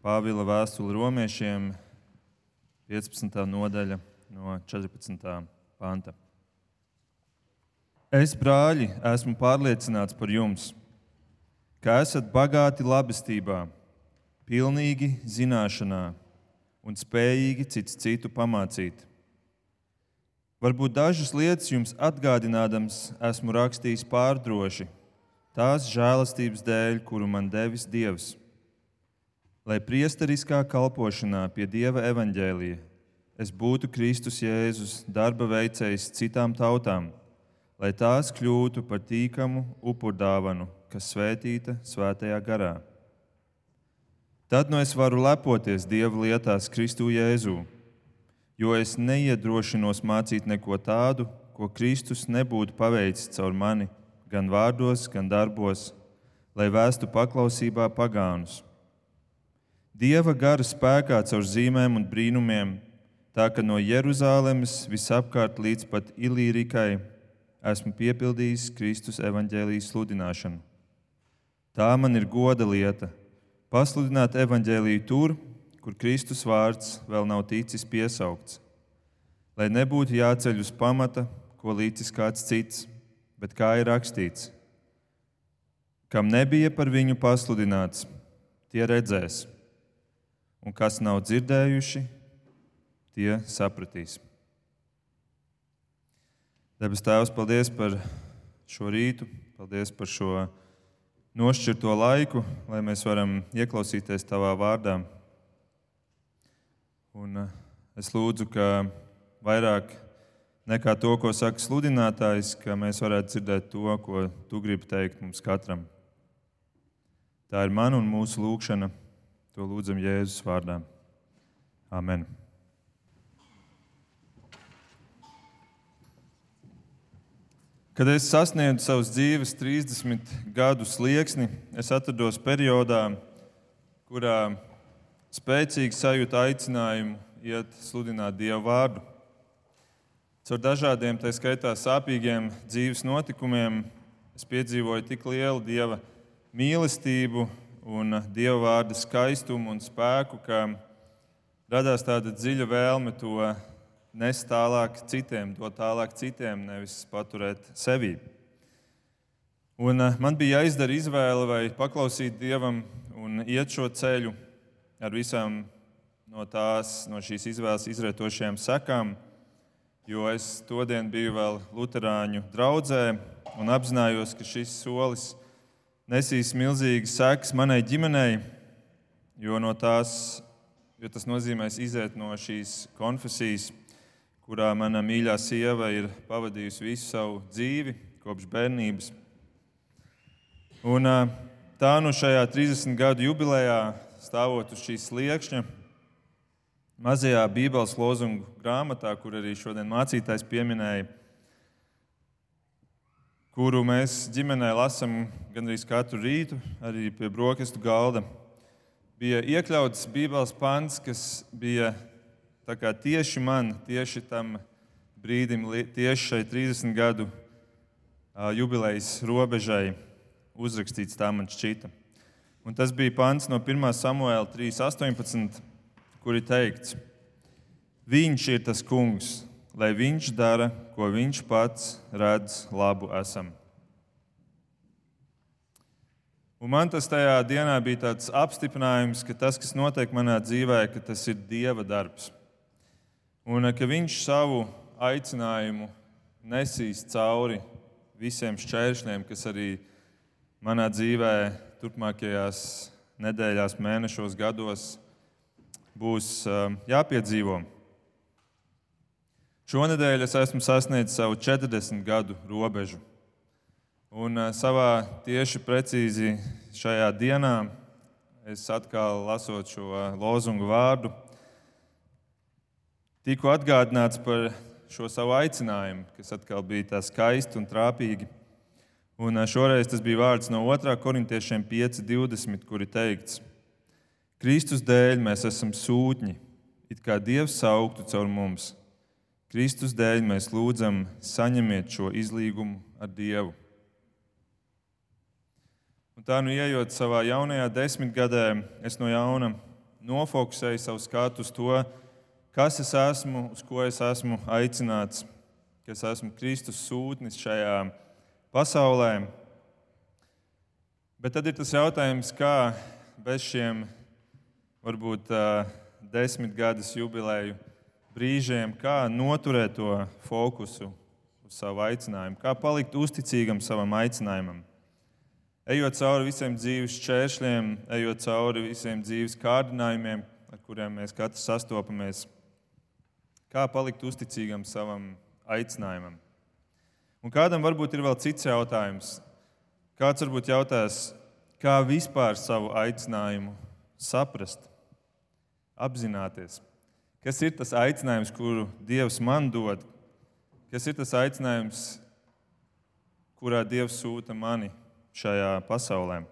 Pāvila vēstuli romiešiem, 15. nodaļa, no 14. panta. Es, brāļi, esmu pārliecināts par jums, ka esat bagāti labestībā, pilnīgi zināšanā un spējīgi cits citu pamācīt. Varbūt dažas lietas jums atgādinādams, esmu rakstījis pārdroši, tās žēlastības dēļ, kuru man devis Dievs. Lai priesteriskā kalpošanā pie Dieva evaņģēlija es būtu Kristus Jēzus darba veicējs citām tautām, lai tās kļūtu par tīkamu upurdāvanu, kas svētīta svētajā garā. Tad nu es varu lepoties Dieva lietās Kristu Jēzū jo es neiedrošinos mācīt neko tādu, ko Kristus nebūtu paveicis caur mani, gan vārdos, gan darbos, lai vēstu paklausībā pagānus. Dieva gara spēkā caur zīmēm un brīnumiem, tā ka no Jeruzalemes visapkārt līdz pat Ilīrikai esmu piepildījis Kristus evaņģēlijas sludināšanu. Tā man ir goda lieta - pasludināt evaņģēliju tur, kur Kristus vārds vēl nav ticis piesaukts. Lai nebūtu jāceļ uz pamata, ko līdzis kāds cits, bet kā ir rakstīts, kam nebija par viņu pasludināts, tie redzēs, un kas nav dzirdējuši, tie sapratīs. Debes Tēvs, paldies par šo rītu, paldies par šo nošķirto laiku, lai mēs varam ieklausīties Tavā vārdā. Un eh, es lūdzu, ka vairāk nekā to, ko saka sludinātājs, ka mēs varētu dzirdēt to, ko tu gribi teikt mums katram. Tā ir mana un mūsu lūkšana. To lūdzam Jēzus vārdā. Amen. Kad es sasniedzu savus dzīves 30 gadu slieksni, es atrados periodā, kurā spēcīgi sajūta aicinājumu iet sludināt Dievu vārdu. Caur dažādiem, tā skaitā sāpīgiem dzīves notikumiem, es piedzīvoju tik lielu Dieva mīlestību un Dieva vārda skaistumu un spēku, ka radās tāda dziļa vēlme to nest tālāk citiem, dot tālāk citiem, nevis paturēt sevī. Un eh, man bija jāizdara izvēle vai paklausīt Dievam un iet šo ceļu ar visām no, tās, no šīs izvēles izrietošajām sekām, jo es todien biju vēl Lutāņu draugzē un apzinājos, ka šis solis nesīs milzīgas sekas manai ģimenei, jo, no tās, jo tas nozīmēs iziet no šīs konfesijas, kurā mana mīļā sieva ir pavadījusi visu savu dzīvi kopš bērnības. Un, tā nu šajā 30 gadu jubilejā stāvot uz šīs sliekšņa, mazajā Bībeles lozungu grāmatā, kur arī šodien mācītājs pieminēja, kuru mēs ģimenē lasām gandrīz katru rītu, arī pie brokastu galda, bija iekļauts Bībeles pants, kas bija tieši man, tieši tam brīdim, tieši šai 30 gadu jubilejas robežai uzrakstīts, tā man šķita. Un tas bija pants no 1. samuēla 3.18, kur ir teikts, Viņš ir tas kungs, lai viņš dara, ko viņš pats redz labu esam. Un man tas tajā dienā bija tāds apstiprinājums, ka tas, kas notiek manā dzīvē, tas ir Dieva darbs. Un ka Viņš savu aicinājumu nesīs cauri visiem šķēršļiem, kas arī manā dzīvē turpmākajās nedēļās, mēnešos, gados būs jāpiedzīvo. Šonadēļ es esmu sasniedzis savu 40 gadu robežu. Un savā tieši precīzi šajā dienā es atkal lasot šo lozungu vārdu, tiku atgādināts par šo savu aicinājumu, kas atkal bija tā skaisti un trāpīgi. Un šoreiz tas bija vārds no 2. korintiešiem 5.20, kur ir teikts, Kristus dēļ mēs esam sūtņi, it kā Dievs sauktu caur mums. Kristus dēļ mēs lūdzam, saņemiet šo izlīgumu ar Dievu. Un tā nu ejot savā jaunajā desmitgadē, es no jauna nofokusēju savu skatu uz to, kas es esmu, uz ko es esmu aicināts, ka es esmu Kristus sūtnis šajā pasaulē. Bet tad ir tas jautājums, kā bez šiem varbūt desmit gadus jubileju brīžiem, kā noturēt to fokusu uz savu aicinājumu, kā palikt uzticīgam savam aicinājumam. Ejot cauri visiem dzīves šķēršļiem, ejot cauri visiem dzīves kārdinājumiem, ar kuriem mēs katrs sastopamies, kā palikt uzticīgam savam aicinājumam. Un kādam varbūt ir vēl cits jautājums. Kāds varbūt jautās, kā vispār savu aicinājumu saprast, apzināties. Kas ir tas aicinājums, kuru Dievs man dod? Kas ir tas aicinājums, kurā Dievs sūta mani šajā pasaulē?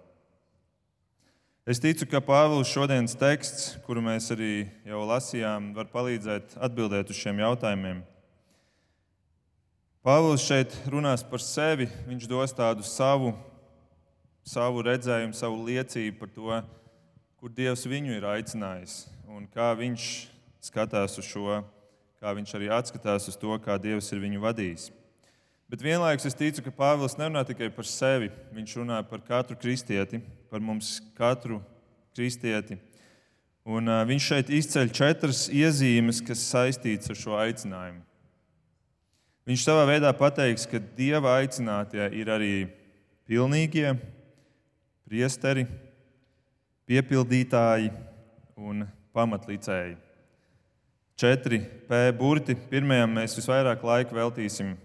Es ticu, ka Pāvils šodienas teksts, kuru mēs arī jau lasījām, var palīdzēt atbildēt uz šiem jautājumiem. Pāvils šeit runās par sevi, viņš dos tādu savu, savu redzējumu, savu liecību par to, kur Dievs viņu ir aicinājis un kā viņš skatās uz šo, kā viņš arī atskatās uz to, kā Dievs ir viņu vadījis. Bet vienlaikus es ticu, ka Pāvils nerunā tikai par sevi. Viņš runā par katru kristieti, par mums katru kristieti. Un, uh, viņš šeit izceļ četras iezīmes, kas saistītas ar šo aicinājumu. Viņš savā veidā pateiks, ka Dieva aicinātie ir arī pilnīgie, priesteri, piepildītāji un pamatlicēji. Četri P burti. Pirmajam mēs visvairāk laika veltīsim,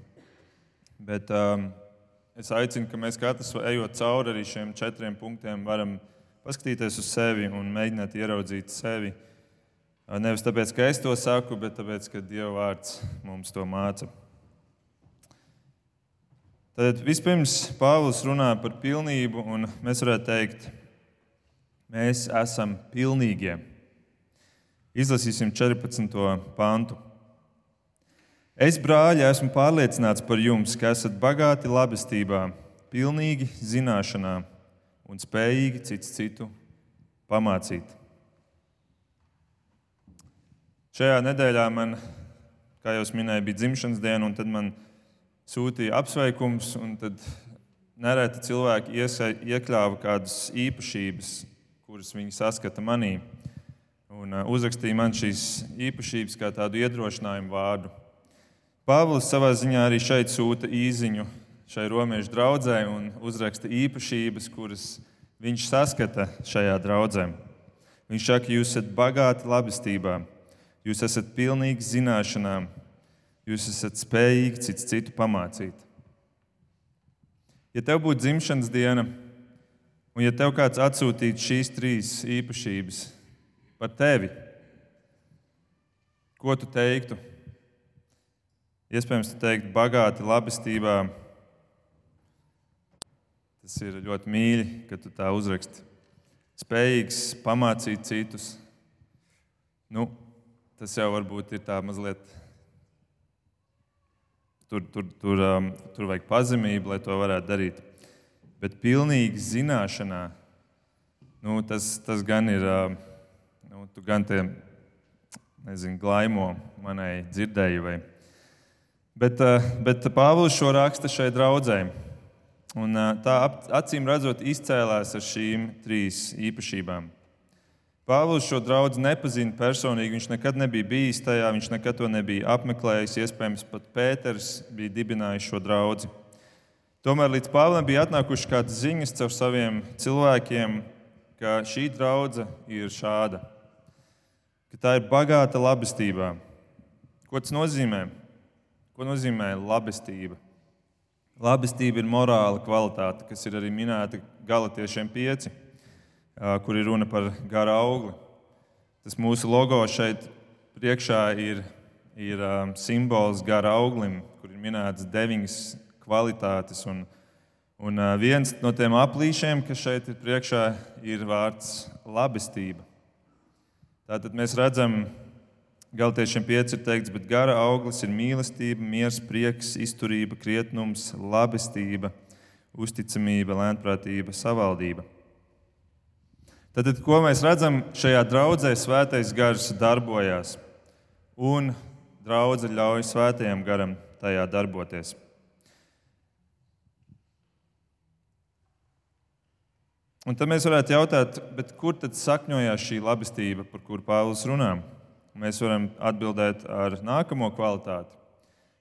bet um, es aicinu, ka mēs katrs ejot cauri arī šiem četriem punktiem, varam paskatīties uz sevi un mēģināt ieraudzīt sevi. Nevis tāpēc, ka es to saku, bet tāpēc, ka Dieva vārds mums to māca. Tad vispirms Pāvils runā par pilnību, un mēs varētu teikt, Mēs esam pilnīgie. Izlasīsim 14. pantu. Es, brāļi, esmu pārliecināts par jums, ka esat bagāti labestībā, pilnīgi zināšanā un spējīgi cits citu pamācīt. Šajā nedēļā man, kā jau minēju, bija dzimšanas diena, un tad man sūtīja apsveikums, un tad nereti cilvēki iekļāva kādas īpašības kuras viņi saskata manī. Un uh, uzrakstīja man šīs īpašības kā tādu iedrošinājumu vārdu. Pāvils savā ziņā arī šeit sūta īziņu šai romiešu draudzē un uzraksta īpašības, kuras viņš saskata šajā draudzē. Viņš saka, jūs esat bagāti labestībā, jūs esat pilnīgi zināšanā, jūs esat spējīgi cits citu pamācīt. Ja tev būtu dzimšanas diena, Un, ja tev kāds atsūtītu šīs trīs īpašības par tevi, ko tu teiktu? Iespējams, tu teiktu, bagāti labestībā. Tas ir ļoti mīļi, ka tu tā uzraksti. Spējīgs pamācīt citus. Nu, tas jau varbūt ir tā mazliet. Tur, tur, tur, um, tur vajag pazemību, lai to varētu darīt bet pilnīgi zināšanā, nu, tas, tas gan ir, nu, tu gan te, nezinu, glaimo manai dzirdējai. Bet, bet Pāvils šo raksta šai draudzē. Un tā acīm redzot, izcēlās ar šīm trīs īpašībām. Pāvils šo draugu nepazina personīgi. Viņš nekad nebija bijis tajā, viņš nekad to nebija apmeklējis. Iespējams, pat Pēters bija dibinājis šo draugu. Tomēr līdz Pāvlam bija atnākušas kādas ziņas caur saviem cilvēkiem, ka šī draudzene ir šāda, tā ir bagāta labestībā. Ko tas nozīmē? Ko nozīmē labestība? Labestība ir morāla kvalitāte, kas ir arī minēta Galatiešiem 5, kur ir runa par gara augli. Tas mūsu logo šeit priekšā ir, ir simbols gara auglim, kur ir minētas deviņas kvalitātes. Un, un viens no tiem aplīšiem, kas šeit ir priekšā, ir vārds labestība. Tātad mēs redzam, Galtiešiem 5 ir teikts, bet gara auglis ir mīlestība, miers, prieks, izturība, krietnums, labestība, uzticamība, lēnprātība, savaldība. Tad, ko mēs redzam šajā draudzē, svētais gars darbojās. Un draudzene ļauj svētajam garam tajā darboties. Un tad mēs varētu jautāt, kur tad sakņojās šī labestība, par kuru Pāvils runā? Mēs varam atbildēt ar nākamo kvalitāti.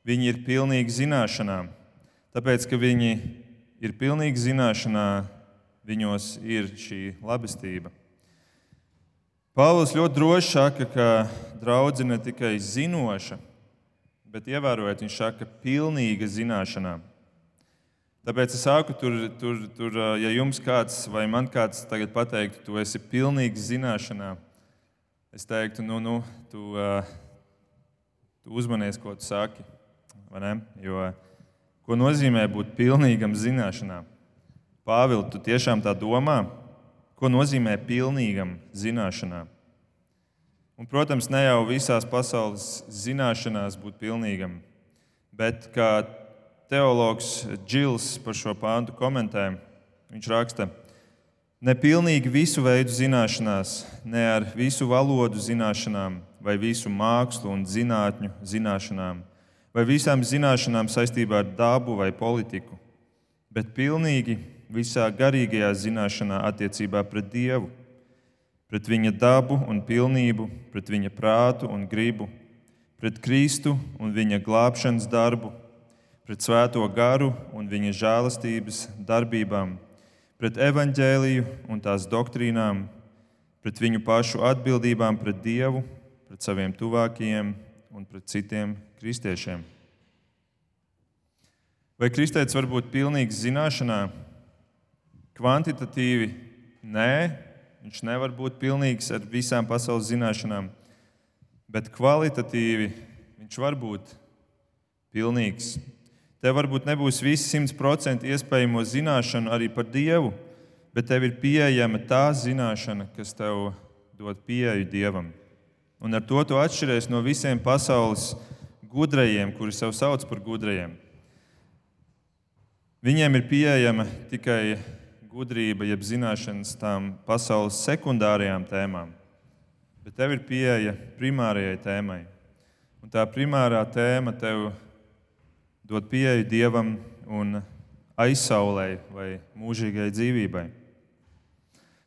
Viņi ir pilnīgi zināšanā. Tāpēc, ka viņi ir pilnīgi zināšanā, viņos ir šī labestība. Pāvils ļoti droši saka, ka draudzene ne tikai zinoša, bet ievērojot, viņš saka, pilnīga zināšanā. Tāpēc es sāku tur, tur, tur, ja jums kāds vai man kāds tagad pateiktu, tu esi pilnīgi zināšanā, es teiktu, nu, nu tu, tu uzmanies, ko tu saki. Jo, ko nozīmē būt pilnīgam zināšanā? Pāvils, tu tiešām tā domā, ko nozīmē pilnīgam zināšanā? Un, protams, ne jau visās pasaules zināšanās būt pilnīgam, bet kā teologs Džils par šo pāntu komentē. Viņš raksta, nepilnīgi visu veidu zināšanās, ne ar visu valodu zināšanām, vai visu mākslu un zinātņu zināšanām, vai visām zināšanām saistībā ar dabu vai politiku, bet pilnīgi visā garīgajā zināšanā attiecībā pret Dievu, pret Viņa dabu un pilnību, pret Viņa prātu un gribu, pret Kristu un Viņa glābšanas darbu pret Svēto garu un viņa žēlastības darbībām, pret evaņģēliju un tās doktrīnām, pret viņu pašu atbildībām pret Dievu, pret saviem tuvākajiem un pret citiem kristiešiem. Vai kristietis var būt pilnīgs zināšanā? Kvantitatīvi nē, viņš nevar būt pilnīgs ar visām pasaules zināšanām, bet kvalitatīvi viņš var būt pilnīgs Tev varbūt nebūs simt procenti iespējamo zināšanu arī par Dievu, bet tev ir pieejama tā zināšana, kas tev dod pieeju Dievam. Un ar to tu atšķiries no visiem pasaules gudrajiem, kuri sev sauc par gudrajiem. Viņiem ir pieejama tikai gudrība, jeb zināšanas tām pasaules sekundārajām tēmām, bet tev ir pieeja primārajai tēmai. Un tā primārā tēma tev dod pieeju dievam un aizsaulē vai mūžīgai dzīvībai.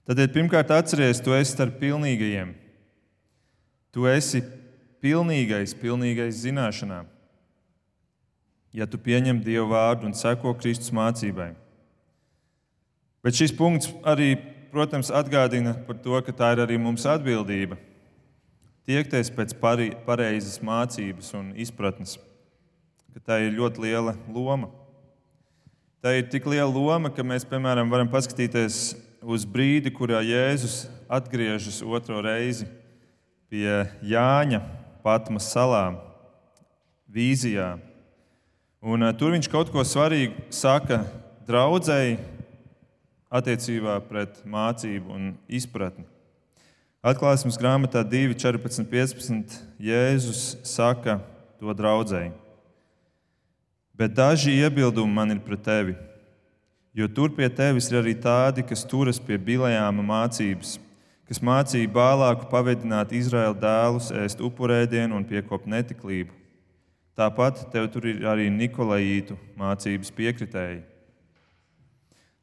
Tad pirmkārt atcerieties, tu esi starp pilnīgajiem. Tu esi pilnīgais, pilnīgais zināšanā. Ja tu pieņem Dieva vārdu un seko Kristus mācībai. Bet šis punkts arī, protams, atgādina par to, ka tā ir arī mums atbildība. Tiekties pēc pareizes mācības un izpratnes ka tā ir ļoti liela loma. Tā ir tik liela loma, ka mēs, piemēram, varam paskatīties uz brīdi, kurā Jēzus atgriežas otro reizi pie Jāņa Patmas salā, vīzijā. Un, tur viņš kaut ko svarīgu saka draudzēji attiecībā pret mācību un izpratni. Atklāsmes grāmatā 2, 14, 15 Jēzus saka to draudzēji. Bet daži iebildumi man ir pret tevi, jo tur pie tevis ir arī tādi, kas turas pie bilējām mācības, kas mācīja bālāku pavedināt Izraēla dēlus, ēst upurēdienu un piekopt netiklību. Tāpat tev tur ir arī Nikolaitu mācības piekritēji.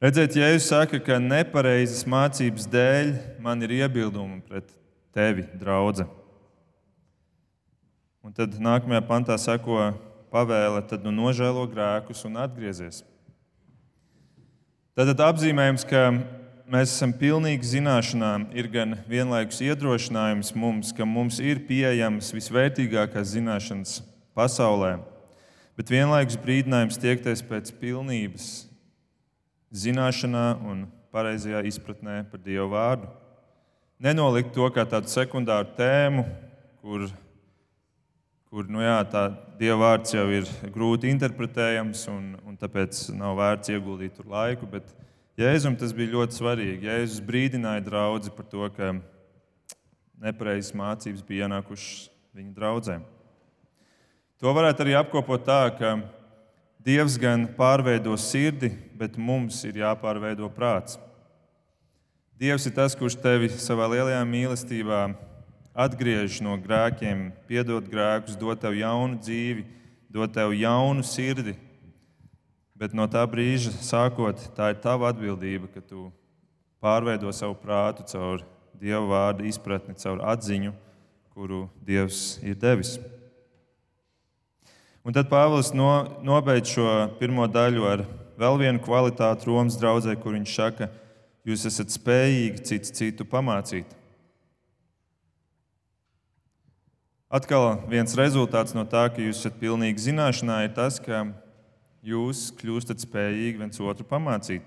Redzēt, Jēzus saka, ka nepareizas mācības dēļ man ir iebildumi pret tevi, draudzene. Un tad nākamajā pantā sako, pavēle, tad nu nožēlo grēkus un atgriezies. Tad apzīmējums, ka mēs esam pilnīgi zināšanā, ir gan vienlaikus iedrošinājums mums, ka mums ir pieejamas visvērtīgākās zināšanas pasaulē, bet vienlaikus brīdinājums tiekties pēc pilnības zināšanā un pareizajā izpratnē par Dieva vārdu. Nenolikt to kā tādu sekundāru tēmu, kur kur nu jā, tā Dieva vārds jau ir grūti interpretējams, un, un tāpēc nav vērts ieguldīt tur laiku. Bet Jēzum tas bija ļoti svarīgi. Jēzus brīdināja draugu par to, ka nepareizas mācības bija ienākušas viņa draudzēm. To varētu arī apkopot tā, ka Dievs gan pārveido sirdi, bet mums ir jāpārveido prāts. Dievs ir tas, kurš tevi savā lielajā mīlestībā atgriež no grēkiem, piedod grēkus, dod tev jaunu dzīvi, dod tev jaunu sirdi. Bet no tā brīža sākot, tā ir tava atbildība, ka tu pārveido savu prātu caur Dieva vārdu izpratni, caur atziņu, kuru Dievs ir devis. Un tad Pāvils no, nobeidz šo pirmo daļu ar vēl vienu kvalitāti Romas draudzē, kur viņš saka, ka jūs esat spējīgi cits citu pamācīt. Atkal viens rezultāts no tā, ka jūs esat pilnīgi zināšanā, ir tas, ka jūs kļūstat spējīgi viens otru pamācīt.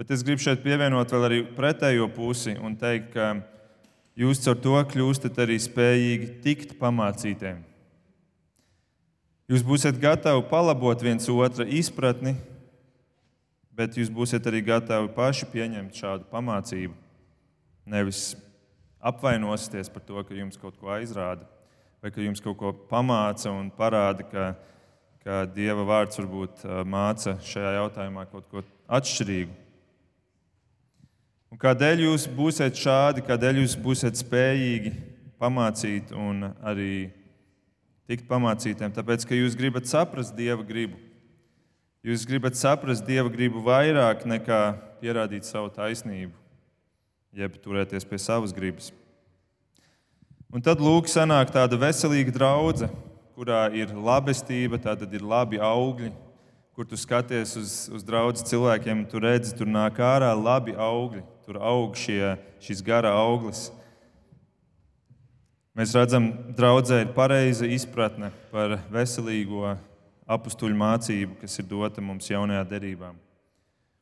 Bet es gribu šeit pievienot vēl arī pretējo pusi un teikt, ka jūs ar to kļūstat arī spējīgi tikt pamācītiem. Jūs būsiet gatavi palabot viens otra izpratni, bet jūs būsiet arī gatavi paši pieņemt šādu pamācību. Nevis apvainosieties par to, ka jums kaut ko aizrāda, vai ka jums kaut ko pamāca un parāda, ka, ka Dieva vārds varbūt māca šajā jautājumā kaut ko atšķirīgu. Un kādēļ jūs būsiet šādi, kādēļ jūs būsiet spējīgi pamācīt un arī tikt pamācītiem? Tāpēc, ka jūs gribat saprast Dieva gribu. Jūs gribat saprast Dieva gribu vairāk nekā pierādīt savu taisnību, jeb turēties pie savas gribas. Un tad lūk, sanāk tāda veselīga draudzene, kurā ir labestība, tātad ir labi augļi, kur tu skaties uz, uz draugu cilvēkiem, tu redzi, tur nāk ārā labi augļi, tur aug šie, šis gara auglis. Mēs redzam, draudzē ir pareiza izpratne par veselīgo apstuļu mācību, kas ir dota mums jaunajā derībā.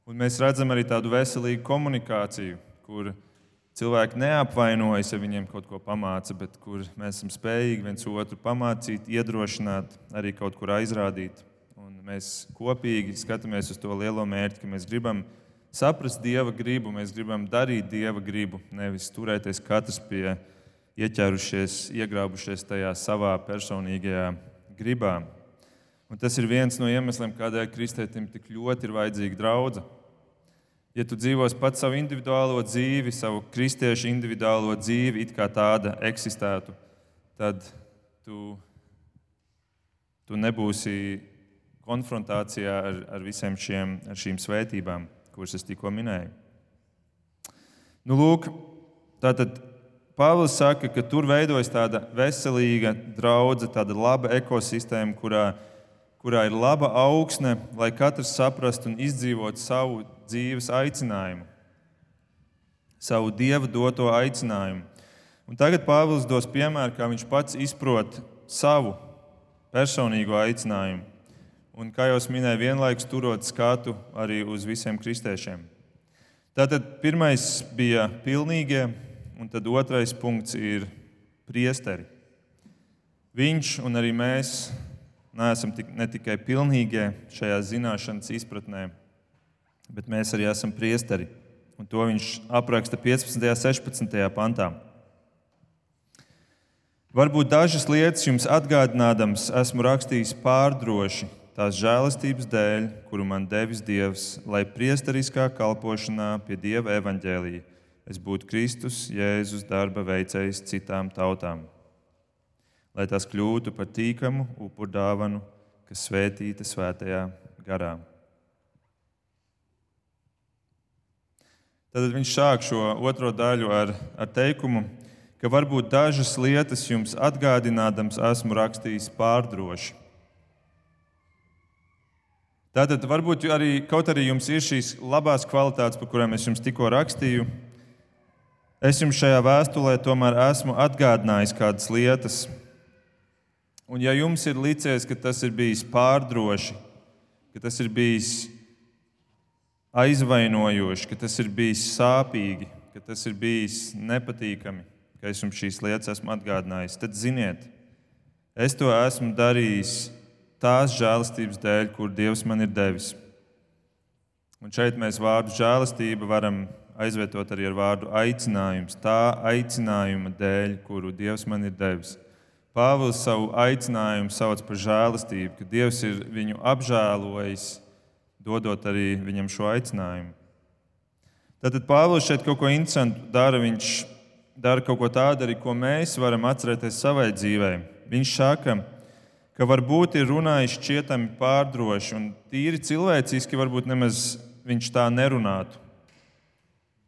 Un mēs redzam arī tādu veselīgu komunikāciju, kur cilvēki neapvainojas, ja viņiem kaut ko pamāca, bet kur mēs esam spējīgi viens otru pamācīt, iedrošināt, arī kaut kur aizrādīt. Un mēs kopīgi skatāmies uz to lielo mērķi, ka mēs gribam saprast Dieva gribu, mēs gribam darīt Dieva gribu, nevis turēties katrs pie ieķērušies, iegrābušies tajā savā personīgajā gribā. Un tas ir viens no iemesliem, kādēļ kristētim tik ļoti ir vajadzīga draudzene. Ja tu dzīvos pats savu individuālo dzīvi, savu kristiešu individuālo dzīvi, it kā tāda eksistētu, tad tu, tu nebūsi konfrontācijā ar, ar visiem šiem ar šīm svētībām, kuras es tikko minēju. Nu, lūk, tātad Pāvils saka, ka tur veidojas tāda veselīga draudzene, tāda laba ekosistēma, kurā kurā ir laba augsne, lai katrs saprastu un izdzīvotu savu dzīves aicinājumu, savu dieva doto aicinājumu. Un tagad Pāvils dos piemēru, kā viņš pats izprot savu personīgo aicinājumu. Un, kā jau minēju, vienlaikus turot skatu arī uz visiem kristiešiem. Tātad pirmais bija pilnīgie, un tad otrais punkts ir priesteri. Viņš un arī mēs neesam tik, ne tikai pilnīgie šajā zināšanas izpratnē, bet mēs arī esam priesteri. Un to viņš apraksta 15. un 16. pantā. Varbūt dažas lietas jums atgādinādams, esmu rakstījis pārdroši tās žēlastības dēļ, kuru man devis Dievs, lai priesteriskā kalpošanā pie Dieva evaņģēlīja es būtu Kristus, Jēzus darba veicējs citām tautām lai tās kļūtu par tīkamu upuru dāvanu, kas svētīta svētajā garā. Tad viņš sāk šo otro daļu ar, ar teikumu, ka varbūt dažas lietas jums atgādinādams esmu rakstījis pārdroši. Tātad varbūt arī kaut arī jums ir šīs labās kvalitātes, par kurām es jums tikko rakstīju. Es jums šajā vēstulē tomēr esmu atgādinājis kādas lietas, Un ja jums ir licies, ka tas ir bijis pārdroši, ka tas ir bijis aizvainojoši, ka tas ir bijis sāpīgi, ka tas ir bijis nepatīkami, ka es jums šīs lietas esmu atgādinājis, tad ziniet, es to esmu darījis tās žēlastības dēļ, kur Dievs man ir devis. Un šeit mēs vārdu žēlastība varam aizvietot arī ar vārdu aicinājums. Tā aicinājuma dēļ, kuru Dievs man ir devis. Pāvils savu aicinājumu sauc par žēlastību, ka Dievs ir viņu apžēlojis, dodot arī viņam šo aicinājumu. Tātad Pāvils šeit kaut ko interesantu dara. Viņš dara kaut ko tādu, arī ko mēs varam atcerēties savai dzīvē. Viņš saka, ka varbūt ir runājis šķietami pārdroši un tīri cilvēciski, varbūt nemaz viņš tā nerunātu.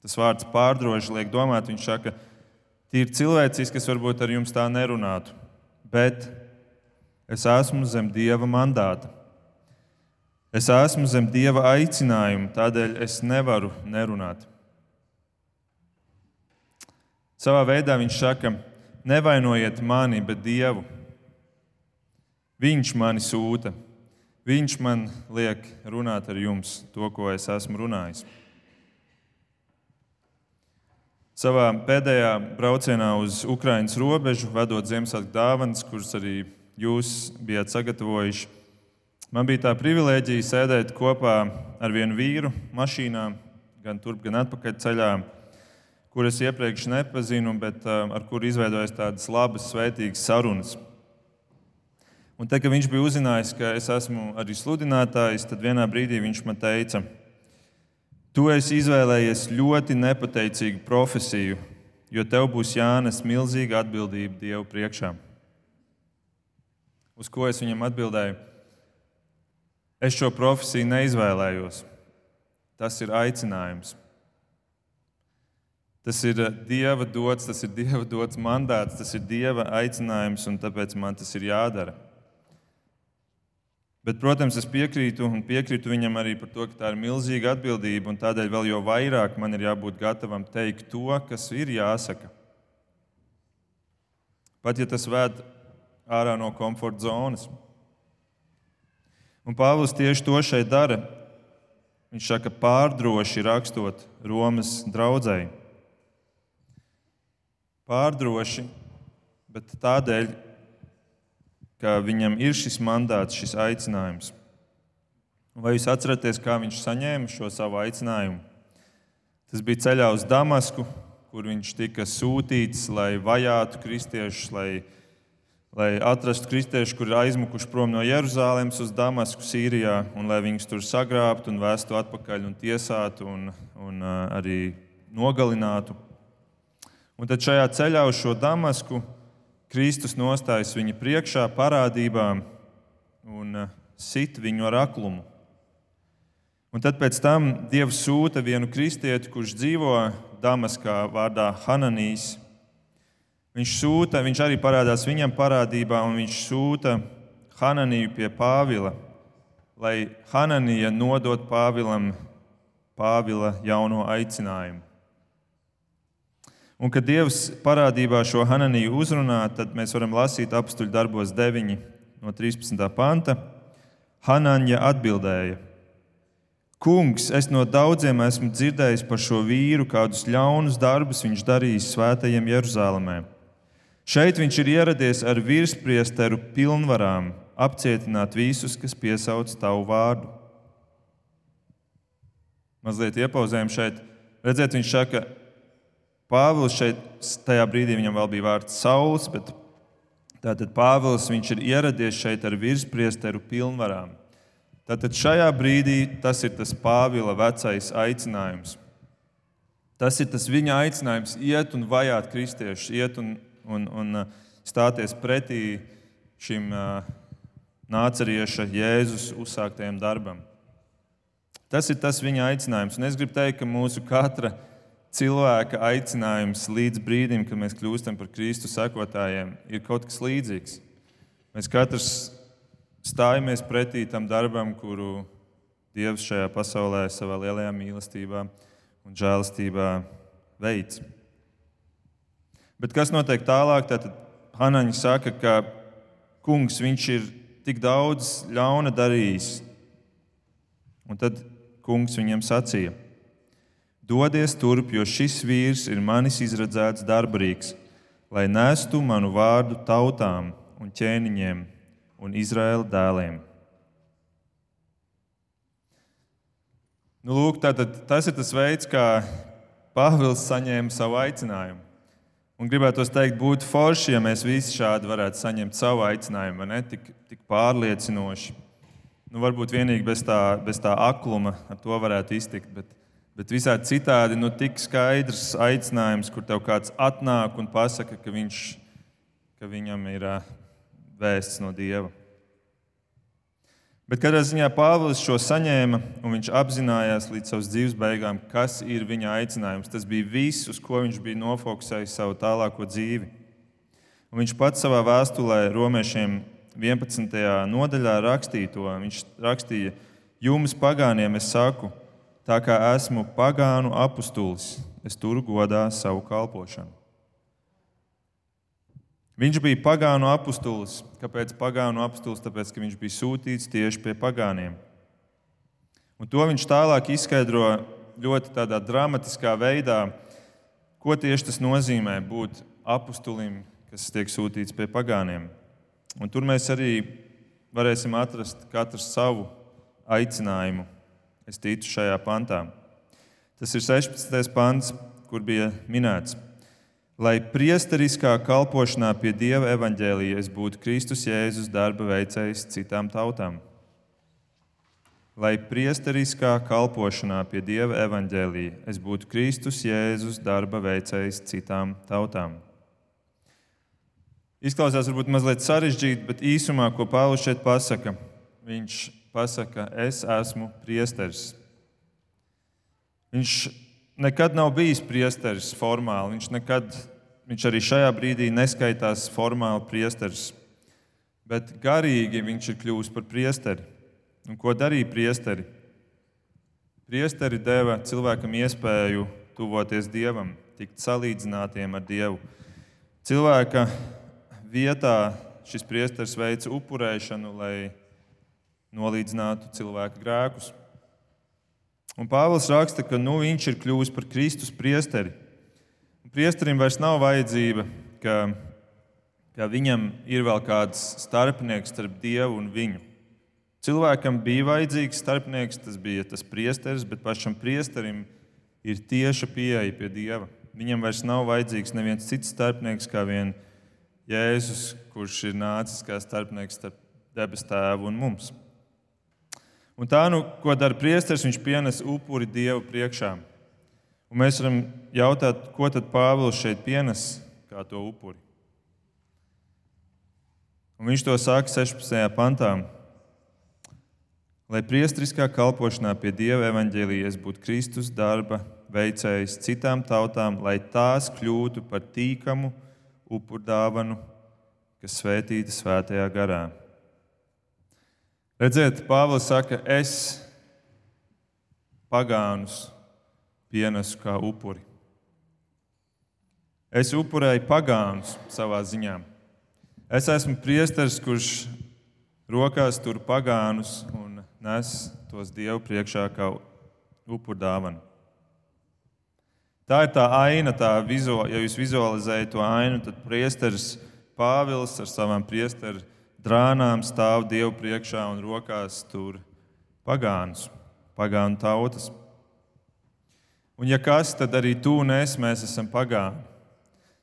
Tas vārds pārdroši liek domāt, viņš saka, tīri cilvēciski, es varbūt ar jums tā nerunātu, bet es esmu zem dieva mandāta. Es esmu zem dieva aicinājuma, tādēļ es nevaru nerunāt. Savā veidā viņš saka, nevainojiet mani, bet dievu. Viņš mani sūta. Viņš man liek runāt ar jums to, ko es esmu runājis. Savā pēdējā braucienā uz Ukraiņas robežu, vedot Ziemassvētku dāvanas, kuras arī jūs bijāt sagatavojuši, Man bija tā privilēģija sēdēt kopā ar vienu vīru mašīnā, gan turp, gan atpakaļ ceļā, kuras iepriekš nepazinu, bet ar kuru izveidojas tādas labas, svētīgas sarunas. Un te, kad viņš bija uzzinājis, ka es esmu arī sludinātājs, tad vienā brīdī viņš man teica, Tu esi izvēlējies ļoti nepateicīgu profesiju, jo tev būs jānes milzīga atbildība Dievu priekšā. Uz ko es viņam atbildēju? Es šo profesiju neizvēlējos. Tas ir aicinājums. Tas ir Dieva dots, tas ir Dieva dots mandāts, tas ir Dieva aicinājums, un tāpēc man tas ir jādara. Bet, protams, es piekrītu un piekrītu viņam arī par to, ka tā ir milzīga atbildība, un tādēļ vēl jau vairāk man ir jābūt gatavam teikt to, kas ir jāsaka. Pat ja tas ved ārā no komforta zonas. Un Pāvils tieši to šeit dara. Viņš saka, pārdroši rakstot Romas draugai. Pārdroši, bet tādēļ, ka viņam ir šis mandāts, šis aicinājums. Vai jūs atceraties, kā viņš saņēma šo savu aicinājumu? Tas bija ceļā uz Damasku, kur viņš tika sūtīts, lai vajātu kristiešus, lai lai atrastu kristiešus, kuri ir aizmukuši prom no Jeruzalemes uz Damasku, Sīrijā, un lai viņus tur sagrābtu un vēstu atpakaļ un tiesātu un, un uh, arī nogalinātu. Un tad šajā ceļā uz šo Damasku Kristus nostājas viņa priekšā parādībām un uh, sit viņu ar aklumu. Un tad pēc tam Dievs sūta vienu kristieti, kurš dzīvo Damaskā vārdā Hananīs, Viņš sūta, viņš arī parādās viņam parādībā, un viņš sūta Hananiju pie Pāvila, lai Hananija nodot Pāvilam Pāvila jauno aicinājumu. Un, kad Dievs parādībā šo Hananiju uzrunā, tad mēs varam lasīt apstuļu darbos 9 no 13. panta. Hananja atbildēja: Kungs, es no daudziem esmu dzirdējis par šo vīru, kādus ļaunus darbus viņš darījis svētajiem Jeruzalemē. Šeit viņš ir ieradies ar virspriesteru pilnvarām apcietināt visus, kas piesauc tavu vārdu. Mazliet iepauzējam šeit. Redziet, viņš saka, Pāvils šeit, tajā brīdī viņam vēl bija vārds Sauls, bet tātad Pāvils ir ieradies šeit ar virspriesteru pilnvarām. Tātad šajā brīdī tas ir tas Pāvila vecais aicinājums. Tas ir tas viņa aicinājums iet un vajāt kristiešus, iet un un, un uh, stāties pretī šim uh, nācerieša Jēzus uzsāktajam darbam. Tas ir tas viņa aicinājums. Un es gribu teikt, ka mūsu katra cilvēka aicinājums līdz brīdim, kad mēs kļūstam par Kristu sekotājiem, ir kaut kas līdzīgs. Mēs katrs stājamies pretī tam darbam, kuru Dievs šajā pasaulē savā lielajā mīlestībā un žēlastībā veids. Bet kas notiek tālāk? Tad Hanaņa saka, ka kungs ir tik daudz ļauna darījis. Un tad kungs viņam sacīja: Dodies turp, jo šis vīrs ir manis izredzēts darbrīks, lai nestu manu vārdu tautām un ķēniņiem un Izraēla dēliem. Nu, lūk, tātad, tas ir tas veids, kā Pāvils saņēma savu aicinājumu. Un gribētu teikt, būtu forši, ja mēs visi šādi varētu saņemt savu aicinājumu, ne tik, tik pārliecinoši. Nu, varbūt vienīgi bez tā, bez tā akluma ar to varētu iztikt, bet, Bet visādi citādi, nu, tik skaidrs aicinājums, kur tev kāds atnāk un pasaka, ka, viņš, ka viņam ir vēsts no Dieva. Bet katrā ziņā Pāvils šo saņēma, un viņš apzinājās līdz savas dzīves beigām, kas ir viņa aicinājums. Tas bija viss, uz ko viņš bija nofokusējis savu tālāko dzīvi. Un viņš pats savā vēstulē romiešiem 11. nodaļā rakstīja to. Viņš rakstīja, jums pagāniem es saku, tā kā esmu pagānu apustulis, es turu godā savu kalpošanu. Viņš bija pagānu apustulis. Kāpēc pagānu apustulis? Tāpēc, ka viņš bija sūtīts tieši pie pagāniem. Un to viņš tālāk izskaidro ļoti dramatiskā veidā, ko tieši tas nozīmē būt apustulim, kas tiek sūtīts pie pagāniem. Un tur mēs arī varēsim atrast katru savu aicinājumu. Es ticu šajā pantā. Tas ir 16. pants, kur bija minēts lai priesteriskā kalpošanā pie Dieva evaņģēlīja es būtu Kristus Jēzus darba veicējs citām tautām. Lai priesteriskā kalpošanā pie Dieva evaņģēlīja es būtu Kristus Jēzus darba veicējs citām tautām. Izklausās varbūt mazliet sarežģīti, bet īsumā, ko Pāvils šeit pasaka, viņš pasaka, es esmu priesteris. Viņš nekad nav bijis priesteris formāli. Viņš, nekad, viņš arī šajā brīdī neskaitās formāli priesteris. Bet garīgi viņš ir kļuvis par priesteri. Un ko darīja priesteri? Priesteri deva cilvēkam iespēju tuvoties Dievam, tikt salīdzinātiem ar Dievu. Cilvēka vietā šis priesteris veica upurēšanu, lai nolīdzinātu cilvēka grēkus. Un Pāvils raksta, ka nu, viņš ir kļuvis par Kristus priesteri. Priesterim vairs nav vajadzība, ka, ka viņam ir vēl kāds starpnieks starp Dievu un viņu. Cilvēkam bija vajadzīgs starpnieks, tas bija tas priesteris, bet pašam priesterim ir tieša pieeja pie Dieva. Viņam vairs nav vajadzīgs neviens cits starpnieks kā vien Jēzus, kurš ir nācis kā starpnieks starp debes tēvu un mums. Un tā, nu, ko dara priesteris, viņš pienes upuri Dievu priekšā. Un mēs varam jautāt, ko tad Pāvils šeit pienes kā to upuri. Un viņš to saka 16. pantā. Lai priestriskā kalpošanā pie Dieva evaņģēlijas būtu Kristus darba veicējs citām tautām, lai tās kļūtu par tīkamu upurdāvanu, kas svētīta svētajā garā. Redziet, Pāvils saka, es pagānus pienesu kā upuri. Es upurēju pagānus savā ziņā. Es esmu priesteris, kurš rokās tur pagānus un nes tos Dievu priekšā kā upurdāvanu. Tā ir tā aina, tā vizuāla, ja jūs vizualizējat to ainu, tad priesteris Pāvils ar savām priesteru drānām stāv Dievu priekšā un rokās tur pagānus, pagānu tautas. Un, ja kas, tad arī tu un es mēs esam pagāni.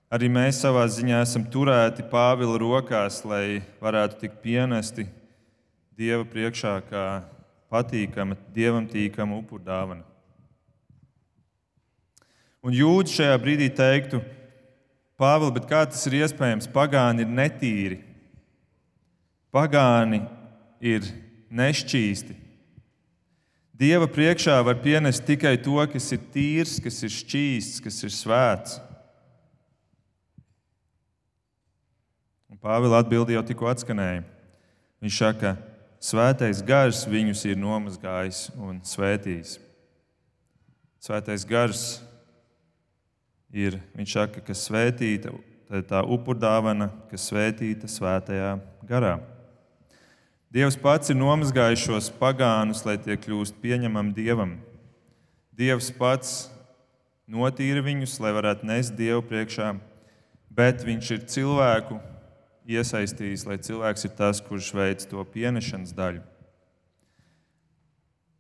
Arī mēs savā ziņā esam turēti Pāvila rokās, lai varētu tikt pienesti Dieva priekšā kā patīkama, dievam tīkama upurdāvana. Un jūdzi šajā brīdī teiktu, Pāvils, kā tas ir iespējams? Pagāni ir netīri. Pagāni ir nešķīsti. Dieva priekšā var pienest tikai to, kas ir tīrs, kas ir šķīsts, kas ir svēts. Pāvila atbildi jau tikko atskanēja. Viņš saka, ka svētais gars viņus ir nomazgājis un svētījis. Svētais gars ir, viņš saka, ka svētīta, tā ir tā upurdāvana, kas svētīta svētajā garā. Dievs pats ir nomazgājis šos pagānus, lai tie kļūst pieņemami Dievam. Dievs pats notīra viņus, lai varētu nest Dievu priekšā, bet Viņš ir cilvēku iesaistījis, lai cilvēks ir tas, kurš veic to pienešanas daļu.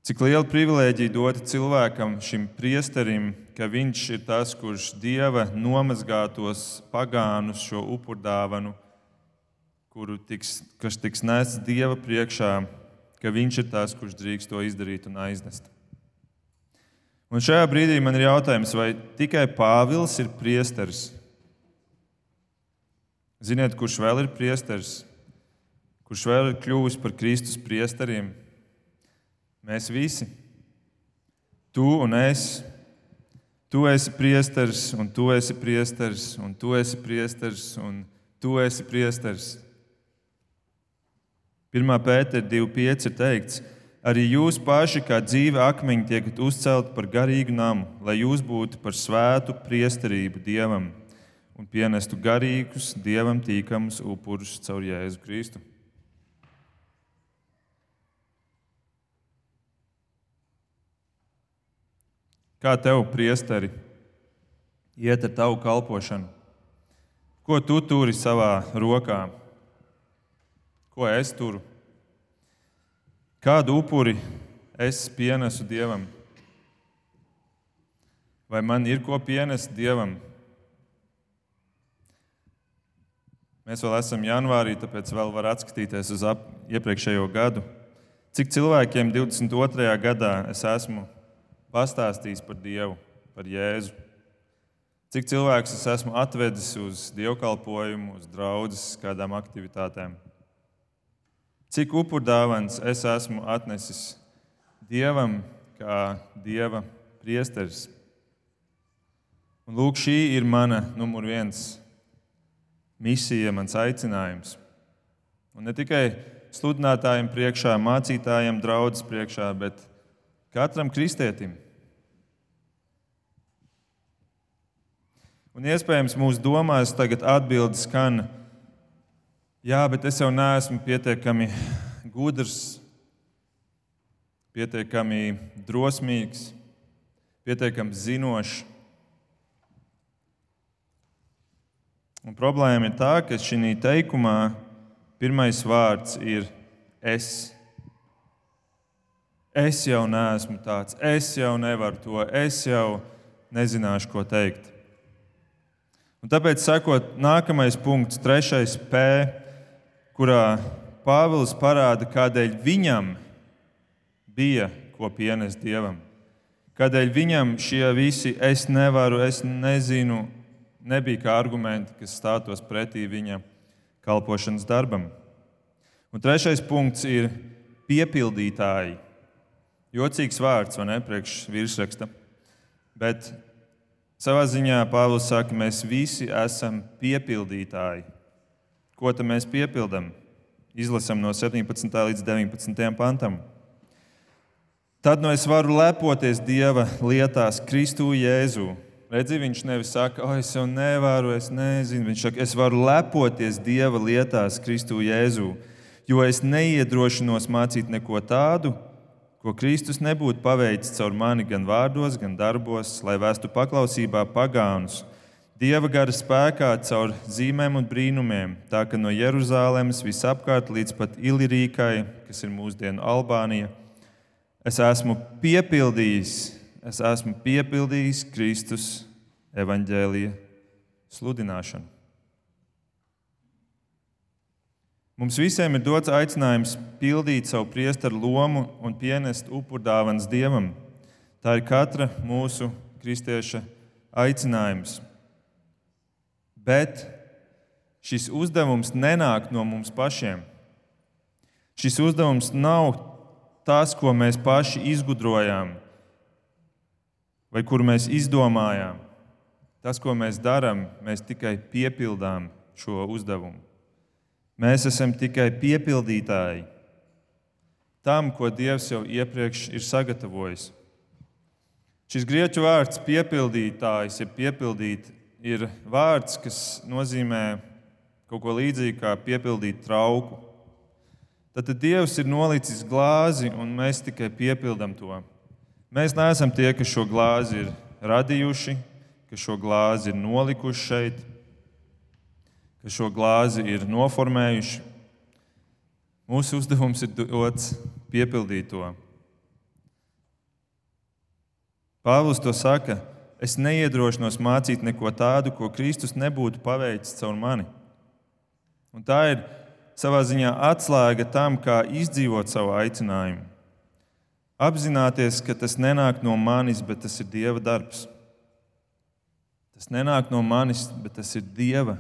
Cik liela privilēģija dota cilvēkam, šim priesterim, ka viņš ir tas, kurš dieva nomazgātos pagānus šo upurdāvanu kuru tiks, kas tiks nests Dieva priekšā, ka Viņš ir tas, kurš drīkst to izdarīt un aiznest. Un šajā brīdī man ir jautājums, vai tikai Pāvils ir priesteris? Ziniet, kurš vēl ir priesteris? Kurš vēl ir kļuvis par Kristus priesteriem? Mēs visi. Tu un es. Tu esi priesteris, un tu esi priesteris, un tu esi priesteris, un tu esi priesteris. 1. pētera 2.5 ir teikts, arī jūs paši kā dzīve akmeņi tiekat uzcelti par garīgu namu, lai jūs būtu par svētu priesterību Dievam un pienestu garīgus, Dievam tīkamus upurus caur Jēzu Kristu. Kā tev, priesteri, iet ar tavu kalpošanu? Ko tu turi savā rokā? Ko es turu? Kādu upuri es pienesu Dievam? Vai man ir ko pienest Dievam? Mēs vēl esam janvārī, tāpēc vēl var atskatīties uz iepriekšējo gadu. Cik cilvēkiem 22. gadā es esmu pastāstījis par Dievu, par Jēzu. Cik cilvēks es esmu atvedis uz dievkalpojumu, uz draudzes, kādām aktivitātēm. Cik upurdāvans es esmu atnesis Dievam, kā Dieva priesteris. Un lūk, šī ir mana numur viens misija, mans aicinājums. Un ne tikai sludinātājiem priekšā, mācītājiem, draudzes priekšā, bet katram kristietim. Un iespējams, mūsu domās tagad atbildes skan, jā, bet es jau neesmu pietiekami gudrs, pietiekami drosmīgs, pietiekami zinošs. Un problēma ir tā, ka šī teikumā pirmais vārds ir es. Es jau neesmu tāds, es jau nevaru to, es jau nezināšu, ko teikt. Un tāpēc, sakot, nākamais punkts, trešais P, kurā Pāvils parāda, kādēļ viņam bija ko pienest dievam. Kādēļ viņam šie visi es nevaru, es nezinu, nebija kā argumenti, kas stātos pretī viņa kalpošanas darbam. Un trešais punkts ir piepildītāji. Jocīgs vārds, vai ne, priekš virsraksta. Bet savā ziņā Pāvils saka, mēs visi esam piepildītāji. Ko tad mēs piepildām? Izlasām no 17. līdz 19. pantam. Tad no es varu lepoties Dieva lietās, Kristu Jēzu. Redzi, viņš nevis saka, o, es jau nevaru, es nezinu. Viņš saka, es varu lepoties Dieva lietās, Kristu Jēzu, jo es neiedrošinos mācīt neko tādu, ko Kristus nebūtu paveicis caur mani gan vārdos, gan darbos, lai vēstu paklausībā pagānus. Dieva gara spēkā caur zīmēm un brīnumiem, tā ka no Jeruzalemes visapkārt līdz pat Ilirīkai, kas ir mūsdienu Albānija, es esmu piepildījis, es esmu piepildījis Kristus evaņģēlija sludināšanu. Mums visiem ir dots aicinājums pildīt savu priesteru lomu un pienest upurdāvanas dievam. Tā ir katra mūsu kristieša aicinājums. Bet šis uzdevums nenāk no mums pašiem. Šis uzdevums nav tas, ko mēs paši izgudrojām vai kur mēs izdomājām. Tas, ko mēs darām, mēs tikai piepildām šo uzdevumu. Mēs esam tikai piepildītāji tam, ko Dievs jau iepriekš ir sagatavojis. Šis grieķu vārds piepildītājs, ja piepildīt, ir vārds, kas nozīmē kaut ko līdzīgu kā piepildīt trauku. Tad Dievs ir nolicis glāzi, un mēs tikai piepildām to. Mēs neesam tie, kas šo glāzi ir radījuši, kas šo glāzi ir nolikuši šeit kas šo glāzi ir noformējuši. Mūsu uzdevums ir dots piepildīt to. Pāvils to saka, es neiedrošinos mācīt neko tādu, ko Kristus nebūtu paveicis caur mani. Un tā ir savā ziņā atslēga tam, kā izdzīvot savu aicinājumu. Apzināties, ka tas nenāk no manis, bet tas ir Dieva darbs. Tas nenāk no manis, bet tas ir Dieva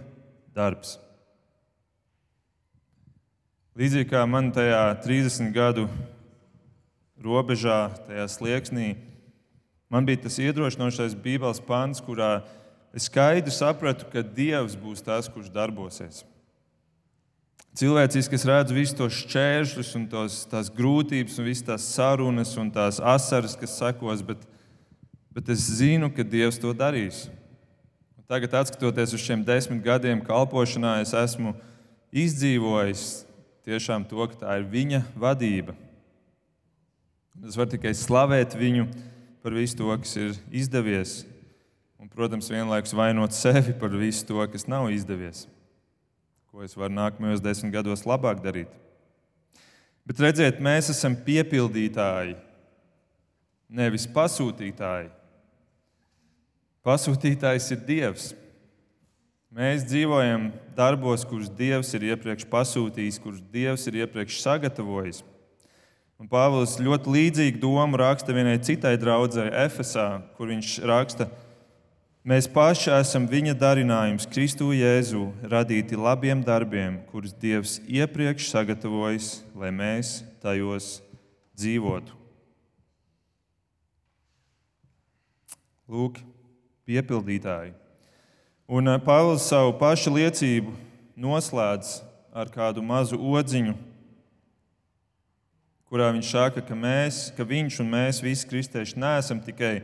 darbs. Līdzīgi kā man tajā 30 gadu robežā, tajā slieksnī, man bija tas iedrošinošais Bībeles pants, kurā es skaidri sapratu, ka Dievs būs tas, kurš darbosies. Cilvēciski es redzu visus tos šķēršļus, tos, tās grūtības, un visas tās sarunas un tās asaras, kas sekos, bet, bet es zinu, ka Dievs to darīs. Tagad, skatoties uz šiem desmit gadiem kalpošanā, es esmu izdzīvojis tiešām to, ka tā ir Viņa vadība. Es varu tikai slavēt Viņu par visu to, kas ir izdevies, un, protams, vienlaikus vainot sevi par visu to, kas nav izdevies ko es varu nākamajos desmit gados labāk darīt. Bet redziet, mēs esam piepildītāji, nevis pasūtītāji. Pasūtītājs ir Dievs. Mēs dzīvojam darbos, kurus Dievs ir iepriekš pasūtījis, kurus Dievs ir iepriekš sagatavojis. Un Pāvils ļoti līdzīgu domu raksta vienai citai draudzēji, Efesā, kur viņš raksta, Mēs paši esam viņa darinājums, Kristu Jēzu, radīti labiem darbiem, kurus Dievs iepriekš sagatavojis, lai mēs tajos dzīvotu. Lūk, piepildītāji. Un eh, Pāvils savu pašu liecību noslēdz ar kādu mazu odziņu, kurā viņš saka, ka, mēs, ka viņš un mēs visi kristieši neesam tikai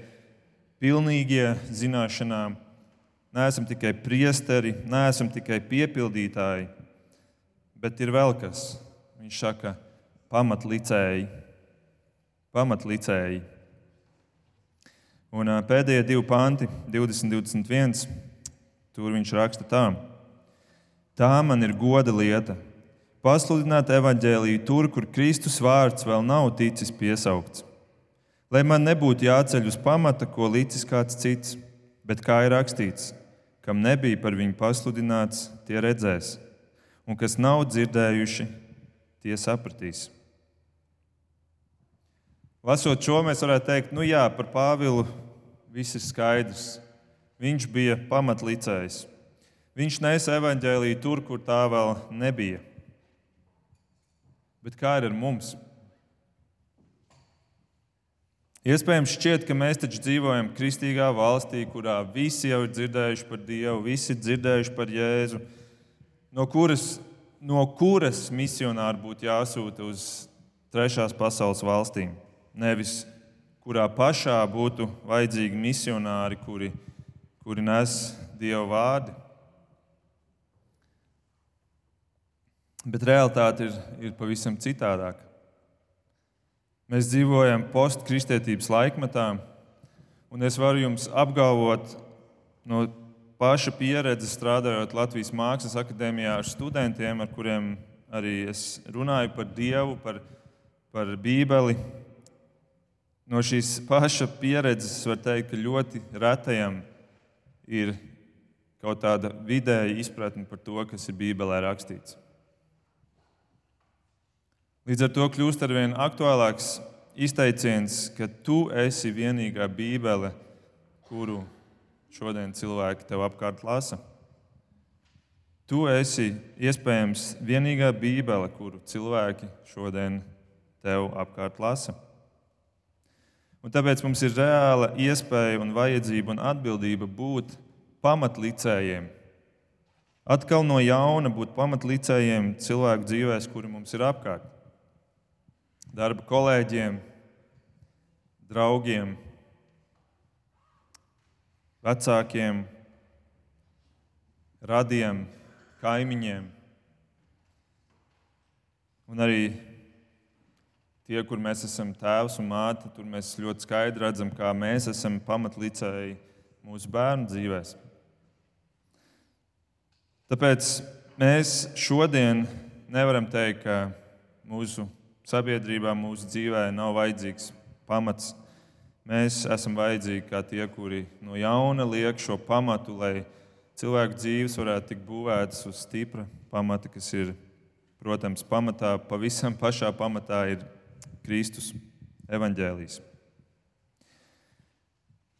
pilnīgie zināšanām. Neesam tikai priesteri, neesam tikai piepildītāji, bet ir vēl kas. Viņš saka, pamatlicēji. pamatlicēji. Un pēdējie divi panti, 20, 21, tur viņš raksta tā: Tā man ir goda lieta. Pasludināt evaņģēlīju tur, kur Kristus vārds vēl nav ticis piesaukts Lai man nebūtu jāceļ uz pamata, ko licis kāds cits, bet kā ir rakstīts, kam nebija par viņu pasludināts, tie redzēs, un kas nav dzirdējuši, tie sapratīs. Lasot šo, mēs varētu teikt, nu jā, par Pāvilu viss ir skaidrs. Viņš bija pamatlicējs. Viņš nesa evaņģēlīju tur, kur tā vēl nebija. Bet kā ir ar mums? Iespējams, šķiet, ka mēs taču dzīvojam kristīgā valstī, kurā visi jau ir dzirdējuši par Dievu, visi ir dzirdējuši par Jēzu, no kuras, no kuras misionāri būtu jāsūta uz trešās pasaules valstīm. Nevis kurā pašā būtu vajadzīgi misionāri, kuri, kuri nes Dieva vārdu. Bet realitāte ir, ir pavisam citādāka. Mēs dzīvojam postkristētības laikmetā, un es varu jums apgalvot no paša pieredzes strādājot Latvijas Mākslas akadēmijā ar studentiem, ar kuriem arī es runāju par Dievu, par, par Bībeli. No šīs paša pieredzes var teikt, ka ļoti retajam ir kaut kāda vidēja izpratne par to, kas ir Bībelē rakstīts. Līdz ar to kļūst ar vien aktuālāks izteiciens, ka tu esi vienīgā Bībele, kuru šodien cilvēki tev apkārt lasa. Tu esi iespējams vienīgā Bībele, kuru cilvēki šodien tev apkārt lasa. Un tāpēc mums ir reāla iespēja, un vajadzība un atbildība būt pamatlicējiem. Atkal no jauna būt pamatlicējiem cilvēku dzīvēm, kuri mums ir apkārt darba kolēģiem, draugiem, vecākiem, radiem, kaimiņiem. Un arī tie, kur mēs esam tēvs un māte, tur mēs ļoti skaidri redzam, kā mēs esam pamatlicēji mūsu bērnu dzīvēm. Tāpēc mēs šodien nevaram teikt, ka mūsu sabiedrībā, mūsu dzīvē nav vajadzīgs pamats. Mēs esam vajadzīgi kā tie, kuri no jauna liek šo pamatu, lai cilvēku dzīves varētu tikt būvētas uz stipra pamata, kas ir, protams, pamatā, pavisam pašā pamatā ir Kristus, evaņģēlijas.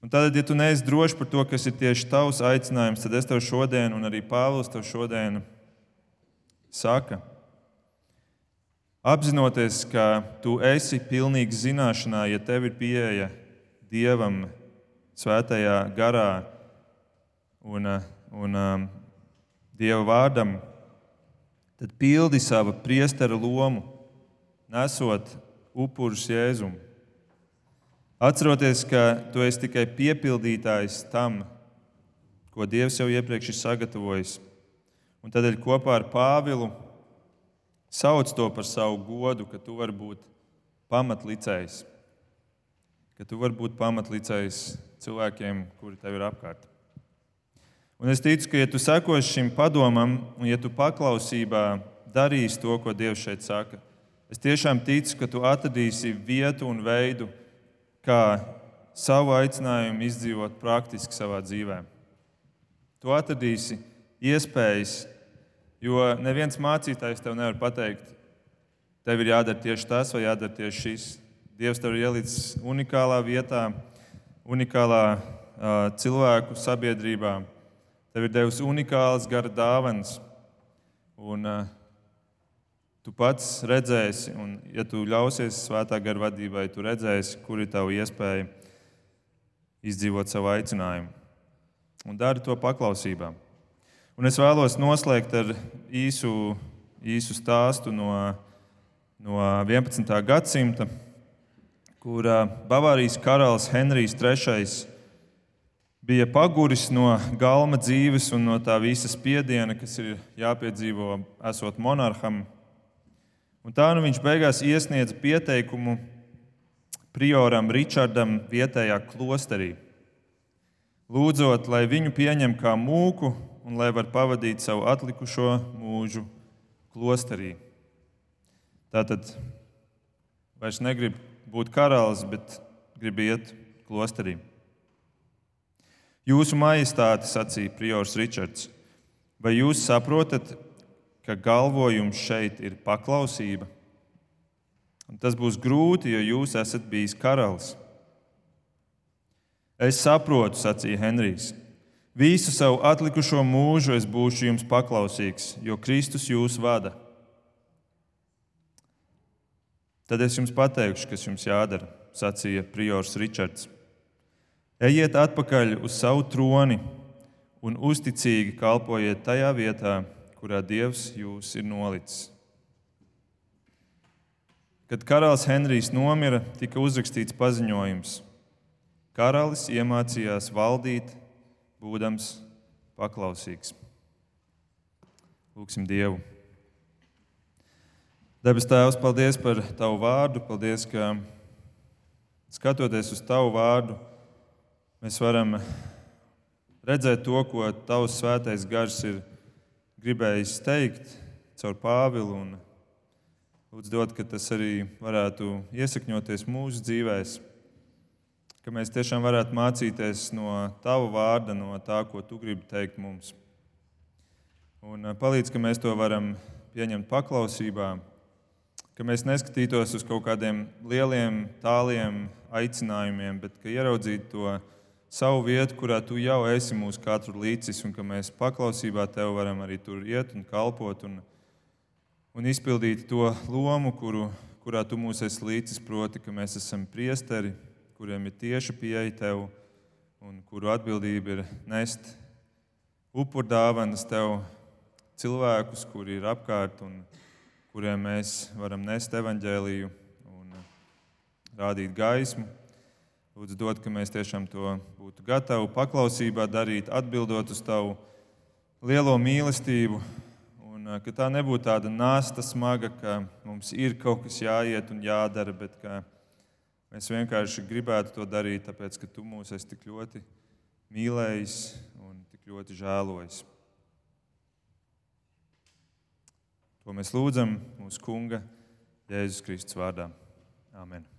Un tad, ja tu neesi drošs par to, kas ir tieši tavs aicinājums, tad es tev šodien, un arī Pāvils tev šodien saka, apzinoties, ka tu esi pilnīgi zināšanā, ja tev ir pieeja Dievam, Svētajā garā un, un um, Dieva vārdam, tad pildi savu priestera lomu, nesot upurus Jēzum. Atceroties, ka tu esi tikai piepildītājs tam, ko Dievs jau iepriekš ir sagatavojis. Un tādēļ kopā ar Pāvilu sauc to par savu godu, ka tu vari būt pamatlicējs, ka tu vari būt pamatlicējs cilvēkiem, kuri tev ir apkārt. Un es ticu, ka, ja tu sekosi šim padomam, un ja tu paklausībā darīsi to, ko Dievs šeit saka, es tiešām ticu, ka tu atradīsi vietu un veidu, kā savu aicinājumu izdzīvot praktiski savā dzīvē. Tu atradīsi iespējas, jo neviens mācītājs tev nevar pateikt, tev ir jādara tieši tas vai jādara tieši šis. Dievs tev ir ielicis unikālā vietā, unikālā uh, cilvēku sabiedrībā Tev ir devis unikāls gara dāvans. Un, uh, tu pats redzēsi, un, ja tu ļausies svētā gara vadībai, tu redzēsi, kur ir tava iespēja izdzīvot savu aicinājumu. Un dari to paklausībā. Un es vēlos noslēgt ar īsu, īsu stāstu no, no 11. gadsimta, kur Bavārijas karalis Henrijs III bija paguris no galma dzīves un no tā visa spiediena, kas ir jāpiedzīvo esot monarham. Un tā nu viņš beigās iesniedza pieteikumu prioram Ričardam vietējā klosterī, lūdzot, lai viņu pieņem kā mūku un lai var pavadīt savu atlikušo mūžu klosterī. Tātad vairs negrib būt karalis, bet grib iet klosterī. Jūsu majestāte, sacīja Priors Ričards, vai jūs saprotat, ka galvojums šeit ir paklausība? Un tas būs grūti, jo jūs esat bijis karalis. Es saprotu, sacīja Henrijs. Visu savu atlikušo mūžu es būšu jums paklausīgs, jo Kristus jūs vada. Tad es jums pateikšu, kas jums jādara, sacīja Priors Ričards. Ejiet atpakaļ uz savu troni un uzticīgi kalpojiet tajā vietā, kurā Dievs jūs ir nolicis. Kad karalis Henrijs nomira, tika uzrakstīts paziņojums. Karalis iemācījās valdīt, būdams paklausīgs. Lūksim Dievu. Debes Tēvs, paldies par Tavu vārdu. Paldies, ka skatoties uz Tavu vārdu, Mēs varam redzēt to, ko Tavs svētais gars ir gribējis teikt caur Pāvilu. Un lūdzu, dod, ka tas arī varētu iesakņoties mūsu dzīvēm, ka mēs tiešām varētu mācīties no Tava vārda, no tā, ko Tu gribi teikt mums. Un eh, palīdz, ka mēs to varam pieņemt paklausībā, ka mēs neskatītos uz kaut kādiem lieliem, tāliem aicinājumiem, bet ka ieraudzītu to savu vietu, kurā tu jau esi mūsu katru līdzis, un ka mēs paklausībā tev varam arī tur iet un kalpot un, un izpildīt to lomu, kuru, kurā tu mūs esi līdzis, proti, ka mēs esam priesteri, kuriem ir tieša pieeja tev un kuru atbildība ir nest upurdāvanas tev cilvēkus, kuri ir apkārt un kuriem mēs varam nest evaņģēliju un rādīt gaismu. Lūdzu, dod, ka mēs tiešām to būtu gatavi paklausībā darīt, atbildot uz tavu lielo mīlestību. Un ka tā nebūtu tāda nasta smaga, ka mums ir kaut kas jāiet un jādara, bet ka mēs vienkārši gribētu to darīt, tāpēc ka tu mūs esi tik ļoti mīlējis un tik ļoti žēlojis. To mēs lūdzam mūsu Kunga Jēzus Kristus vārdā. Amen.